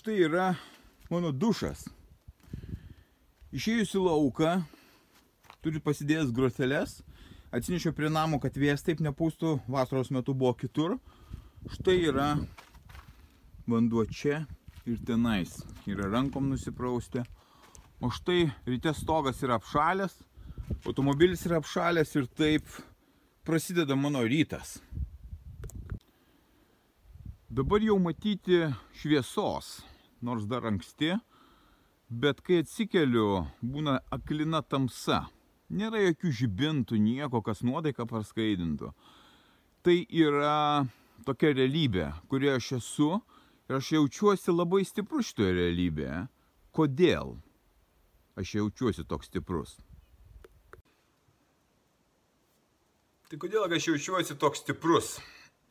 Štai yra mano dušas. Išėjus į lauką, turiu pasidėjęs groteles, atsinešiau prie namo, kad vėjas taip nepūstų, vasaros metu buvo kitur. Štai yra vanduo čia ir tenais. Yra rankom nusiprausti. O štai ryte stogas yra apšalęs, automobilis yra apšalęs ir taip prasideda mano rytas. Dabar jau matyti šviesos, nors dar anksti, bet kai atsikeliu, būna aklina tamsa. Nėra jokių žibintų, nieko, kas nuotaiką praskaidintų. Tai yra tokia realybė, kurioje aš esu ir aš jaučiuosi labai stiprus šitoje realybėje. Kodėl aš jaučiuosi toks stiprus? Tai kodėl aš jaučiuosi toks stiprus,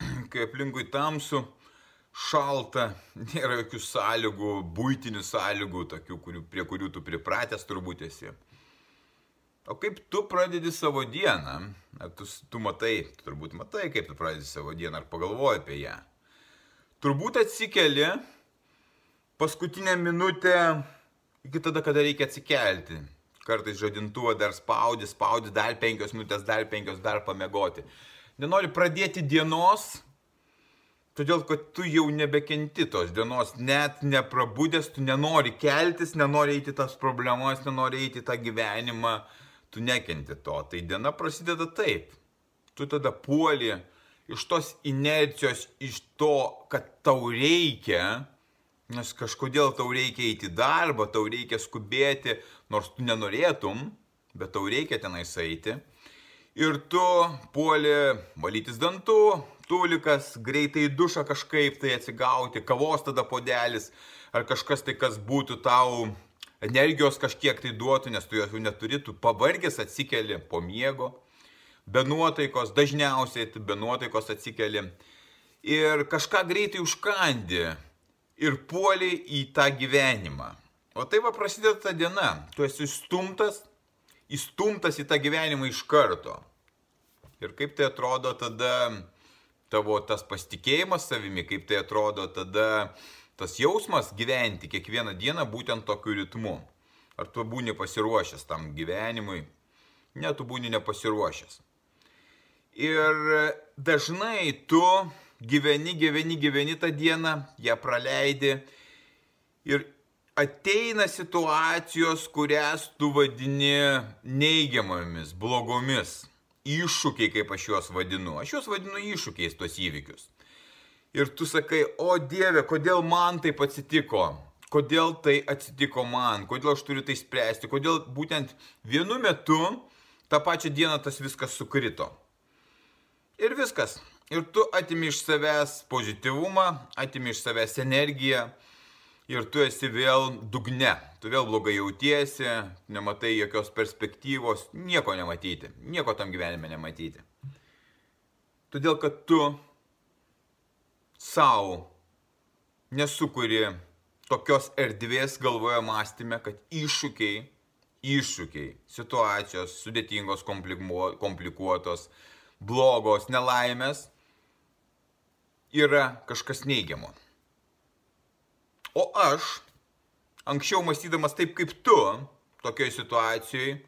kai aplinkui tamsu, šalta, nėra jokių sąlygų, būtinių sąlygų, tokių, kurių, prie kurių tu pripratęs turbūt esi. O kaip tu pradedi savo dieną, ar tu, tu matai, tu turbūt matai, kaip tu pradedi savo dieną, ar pagalvoji apie ją. Turbūt atsikeli paskutinę minutę iki tada, kada reikia atsikelti. Kartais žadintuvą dar spaudi, spaudi dar penkios minutės, dar penkios, dar pamėgoti. Nenori pradėti dienos, Todėl, kad tu jau nebekenti tos dienos, net neprabudęs, tu nenori keltis, nenori eiti tas problemas, nenori eiti tą gyvenimą, tu nekenti to. Tai diena prasideda taip. Tu tada puoli iš tos inercijos, iš to, kad tau reikia, nes kažkodėl tau reikia eiti į darbą, tau reikia skubėti, nors tu nenorėtum, bet tau reikia tenais eiti. Ir tu puoli valytis dantų, tulikas, greitai dušą kažkaip tai atsigauti, kavos tada podelis, ar kažkas tai, kas būtų tau energijos kažkiek tai duotų, nes tu jos jau neturi, tu pavargęs atsikeli po miego, be nuotaikos, dažniausiai tu be nuotaikos atsikeli ir kažką greitai užkandi ir puoli į tą gyvenimą. O tai va prasideda ta diena, tu esi stumtas, įstumtas į tą gyvenimą iš karto. Ir kaip tai atrodo tada tavo tas pasitikėjimas savimi, kaip tai atrodo tada tas jausmas gyventi kiekvieną dieną būtent tokiu ritmu. Ar tu būni pasiruošęs tam gyvenimui? Ne, tu būni nepasiruošęs. Ir dažnai tu gyveni, gyveni, gyveni tą dieną, ją praleidi ir ateina situacijos, kurias tu vadini neigiamomis, blogomis iššūkiai, kaip aš juos vadinu. Aš juos vadinu iššūkiais tuos įvykius. Ir tu sakai, o Dieve, kodėl man taip atsitiko? Kodėl tai atsitiko man? Kodėl aš turiu tai spręsti? Kodėl būtent vienu metu tą pačią dieną tas viskas sukrito? Ir viskas. Ir tu atimi iš savęs pozityvumą, atimi iš savęs energiją, ir tu esi vėl dugne, tu vėl blogai jautiesi, nematai jokios perspektyvos, nieko nematyti, nieko tam gyvenime nematyti. Todėl, kad tu savo nesukuri tokios erdvės galvoje mąstymė, kad iššūkiai, iššūkiai, situacijos sudėtingos, komplikuotos, blogos, nelaimės yra kažkas neigiamo. O aš, anksčiau mąstydamas taip kaip tu, tokioje situacijoje,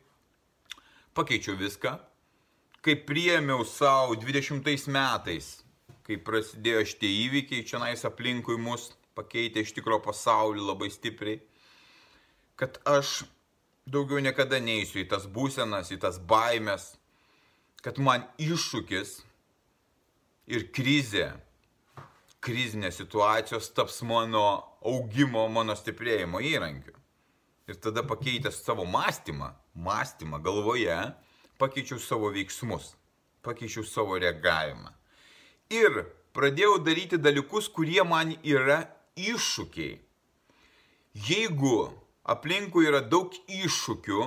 pakeičiau viską, kai priemiau savo 20 metais, kai prasidėjo šitie įvykiai čia nais aplinkui mus, pakeitė iš tikro pasaulį labai stipriai, kad aš daugiau niekada neįsiu į tas būsenas, į tas baimės, kad man iššūkis ir krizė krizinės situacijos taps mano augimo, mano stiprėjimo įrankiu. Ir tada pakeitęs savo mąstymą, mąstymą galvoje, pakeičiau savo veiksmus, pakeičiau savo reagavimą. Ir pradėjau daryti dalykus, kurie man yra iššūkiai. Jeigu aplinkui yra daug iššūkių,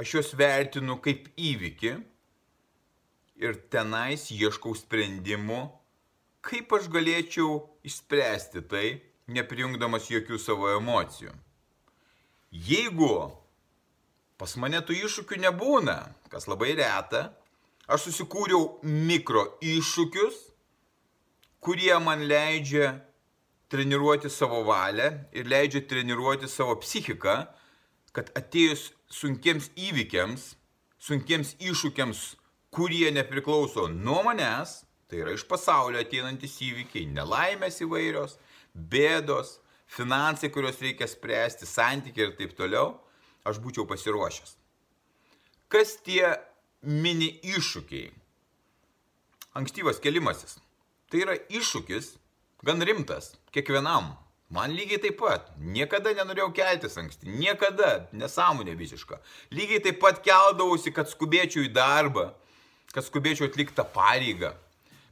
aš juos vertinu kaip įvykį ir tenais ieškau sprendimų, kaip aš galėčiau išspręsti tai, neprijungdamas jokių savo emocijų. Jeigu pas mane tų iššūkių nebūna, kas labai reta, aš susikūriau mikro iššūkius, kurie man leidžia treniruoti savo valią ir leidžia treniruoti savo psichiką, kad atėjus sunkiems įvykiams, sunkiems iššūkiams, kurie nepriklauso nuo manęs, tai yra iš pasaulio ateinantis įvykiai, nelaimės įvairios, bėdos, finansai, kuriuos reikia spręsti, santykiai ir taip toliau, aš būčiau pasiruošęs. Kas tie mini iššūkiai? Ankstyvas kelimasis. Tai yra iššūkis, gan rimtas, kiekvienam. Man lygiai taip pat. Niekada nenorėjau keltis anksti. Niekada. Nesąmonė visiška. Lygiai taip pat keldavausi, kad skubėčiau į darbą, kad skubėčiau atlikti tą pareigą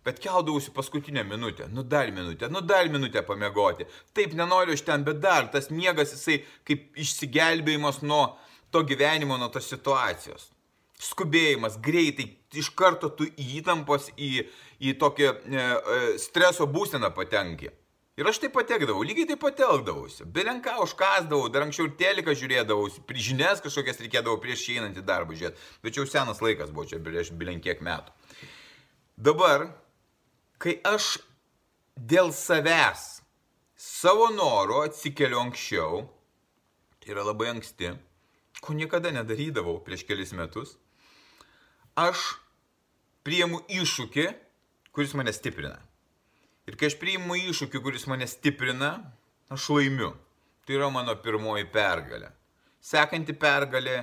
bet keldavausi paskutinę minutę, nu dar minutę, nu dar minutę pamiegoti. Taip nenoriu aš ten, bet dar tas miegas jisai kaip išsigelbėjimas nuo to gyvenimo, nuo tos situacijos. Skubėjimas, greitai, iš karto tu įtampos į, į tokią e, e, streso būseną patenki. Ir aš taip patekdavau, lygiai taip patelkdavausi. Belenką užkasdavau, dar anksčiau ir teliką žiūrėdavausi, žinias kažkokias reikėdavo prieš einant į darbą žiūrėti. Bet jau senas laikas buvo, čia prieš belenkiek metų. Dabar kai aš dėl savęs, savo noro atsikeliu anksčiau, tai yra labai anksti, ko niekada nedarydavau prieš kelis metus, aš priimu iššūkį, kuris mane stiprina. Ir kai aš priimu iššūkį, kuris mane stiprina, aš laimiu. Tai yra mano pirmoji pergalė. Sekanti pergalė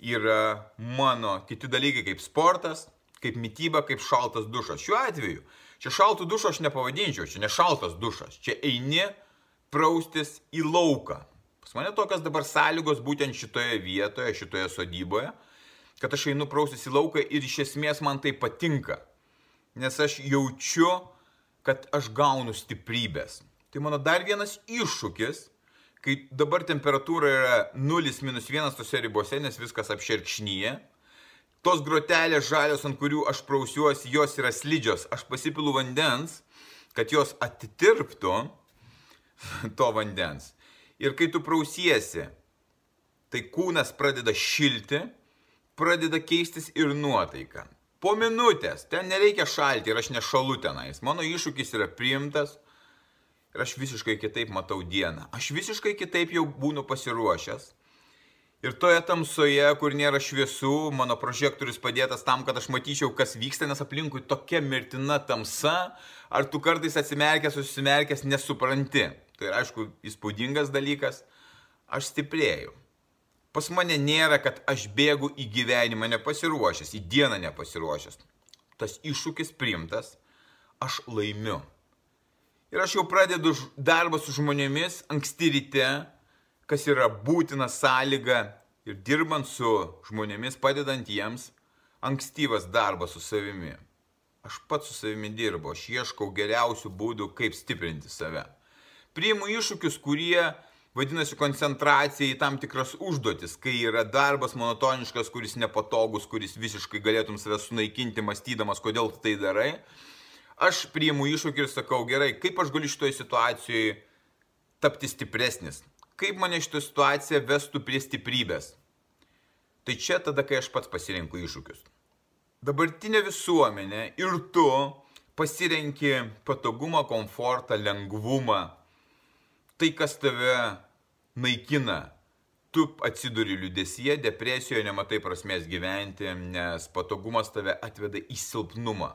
yra mano kiti dalykai kaip sportas, kaip mytyba, kaip šaltas dušas. Šiuo atveju Čia šaltų dušo aš nepavadinčiau, čia ne šaltas dušas, čia eini praustis į lauką. Pas mane tokios dabar sąlygos būtent šitoje vietoje, šitoje sodyboje, kad aš einu praustis į lauką ir iš esmės man tai patinka. Nes aš jaučiu, kad aš gaunu stiprybės. Tai mano dar vienas iššūkis, kai dabar temperatūra yra 0-1 tose ribose, nes viskas apšerkšnyje tos grotelės žalios, ant kurių aš prausiuosi, jos yra slidžios. Aš pasipilu vandens, kad jos atitirptų to vandens. Ir kai tu prausiesi, tai kūnas pradeda šilti, pradeda keistis ir nuotaika. Po minutės, ten nereikia šalti ir aš nešalu tenais. Mano iššūkis yra priimtas ir aš visiškai kitaip matau dieną. Aš visiškai kitaip jau būnu pasiruošęs. Ir toje tamsoje, kur nėra šviesų, mano prožektorius padėtas tam, kad aš matyčiau, kas vyksta, nes aplinkui tokia mirtina tamsa, ar tu kartais atsimerkęs, susimerkęs, nesupranti. Tai yra, aišku, įspūdingas dalykas. Aš stiprėjau. Pas mane nėra, kad aš bėgu į gyvenimą nepasiruošęs, į dieną nepasiruošęs. Tas iššūkis priimtas, aš laimiu. Ir aš jau pradedu darbą su žmonėmis anksti ryte, kas yra būtina sąlyga ir dirbant su žmonėmis, padedant jiems, ankstyvas darbas su savimi. Aš pats su savimi dirbu, aš ieškau geriausių būdų, kaip stiprinti save. Priimu iššūkius, kurie vadinasi koncentracija į tam tikras užduotis, kai yra darbas monotoniškas, kuris nepatogus, kuris visiškai galėtum save sunaikinti, mąstydamas, kodėl tu tai darai. Aš priimu iššūkį ir sakau, gerai, kaip aš galiu šitoje situacijoje tapti stipresnis, kaip mane šitą situaciją vestų prie stiprybės. Tai čia tada, kai aš pats pasirinku iššūkius. Dabartinė visuomenė ir tu pasirenki patogumą, komfortą, lengvumą. Tai, kas tave naikina. Tu atsiduri liudesyje, depresijoje, nematai prasmės gyventi, nes patogumas tave atveda į silpnumą.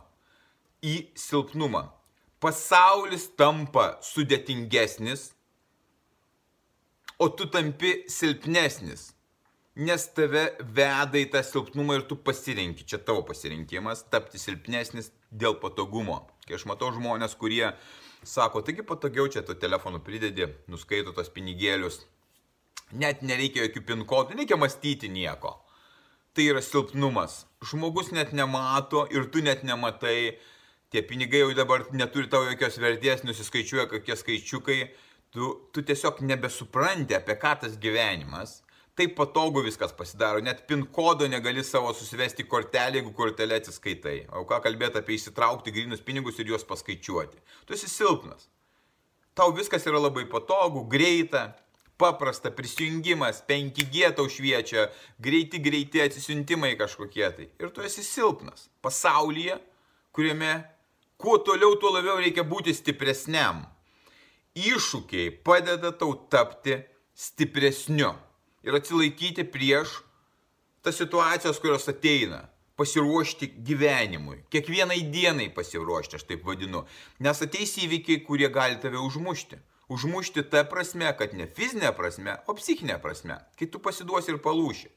Į silpnumą. Pasaulis tampa sudėtingesnis, o tu tampi silpnesnis. Nes tave veda į tą silpnumą ir tu pasirinki, čia tavo pasirinkimas, tapti silpnesnis dėl patogumo. Kai aš matau žmonės, kurie sako, taigi patogiau čia tu telefonu pridedi, nuskaito tos pinigėlius Net nereikia jokių pin kodų, nereikia mąstyti nieko. Tai yra silpnumas. Žmogus net nemato ir tu net nematai. Tie pinigai jau dabar neturi tavo jokios vertės, nusiskaičiuoja kokie skaičiukai. Tu, tu tiesiog nebesupranti, apie ką tas gyvenimas. Taip patogu viskas pasidaro, net pin kodo negali savo susivesti kortelį, jeigu kortelę atsiskaitai. O ką kalbėti apie įsitraukti grinus pinigus ir juos paskaičiuoti. Tu esi silpnas. Tau viskas yra labai patogu, greita, paprasta prisijungimas, 5G tau šviečia, greiti, greiti atsisiuntimai kažkokie tai. Ir tu esi silpnas pasaulyje, kuriame kuo toliau, tuo labiau reikia būti stipresniam. Iššūkiai padeda tau tapti stipresniu ir atsilaikyti prieš tas situacijas, kurios ateina. Pasiruošti gyvenimui. Kiekvienai dienai pasiruošti, aš taip vadinu. Nes ateis įvykiai, kurie gali tave užmušti užmušti tą prasme, kad ne fizinė prasme, o psichinė prasme, kai tu pasiduosi ir palūši.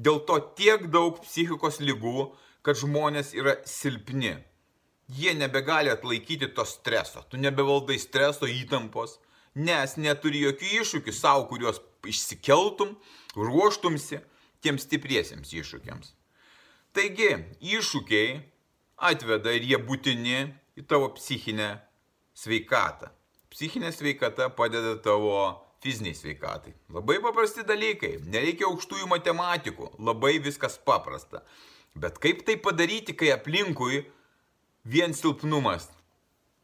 Dėl to tiek daug psichikos lygų, kad žmonės yra silpni. Jie nebegali atlaikyti to streso, tu nebevaldai streso įtampos, nes neturi jokių iššūkių savo, kuriuos išsikeltum, ruoštumsi tiems stipriesiems iššūkiams. Taigi, iššūkiai atveda ir jie būtini į tavo psichinę sveikatą psichinė sveikata padeda tavo fiziniai sveikatai. Labai paprasti dalykai, nereikia aukštųjų matematikų, labai viskas paprasta. Bet kaip tai padaryti, kai aplinkui vien silpnumas?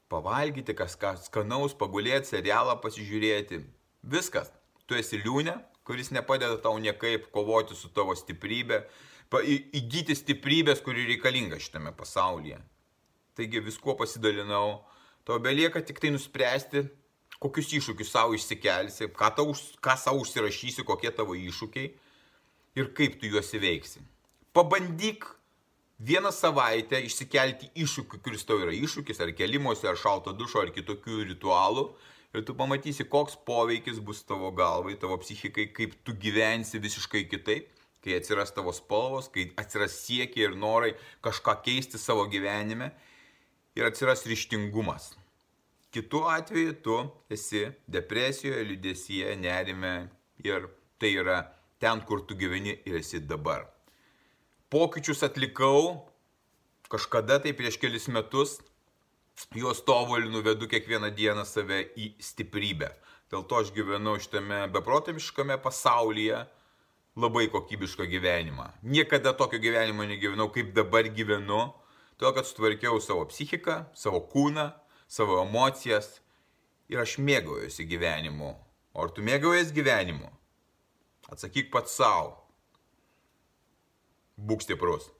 Pavalgyti kažką skanaus, pagulėti, serialą pasižiūrėti. Viskas. Tu esi liūnė, kuris nepadeda tau niekaip kovoti su tavo stiprybė, įgyti stiprybės, kuri reikalinga šitame pasaulyje. Taigi viskuo pasidalinau Tau belieka tik tai nuspręsti, kokius iššūkius savo išsikelsi, ką, tau, ką savo užsirašysi, kokie tavo iššūkiai ir kaip tu juos įveiksi. Pabandyk vieną savaitę išsikelti iššūkį, kuris tau yra iššūkis, ar kelimuose, ar šalto dušo, ar kitokių ritualų. Ir tu pamatysi, koks poveikis bus tavo galvai, tavo psichikai, kaip tu gyvensi visiškai kitaip, kai atsiras tavo spalvos, kai atsiras siekiai ir norai kažką keisti savo gyvenime ir atsiras ryštingumas. Kitu atveju tu esi depresijoje, liūdėsyje, nerime ir tai yra ten, kur tu gyveni ir esi dabar. Pokyčius atlikau kažkada tai prieš kelis metus, juos tobulinu, vedu kiekvieną dieną save į stiprybę. Dėl to aš gyvenu šitame beprotamiškame pasaulyje labai kokybišką gyvenimą. Niekada tokio gyvenimo negyvenau, kaip dabar gyvenu todėl kad sutvarkiau savo psichiką, savo kūną, savo emocijas ir aš mėgaujuosi gyvenimu. O ar tu mėgaujies gyvenimu? Atsakyk pats savo. Būk stiprus.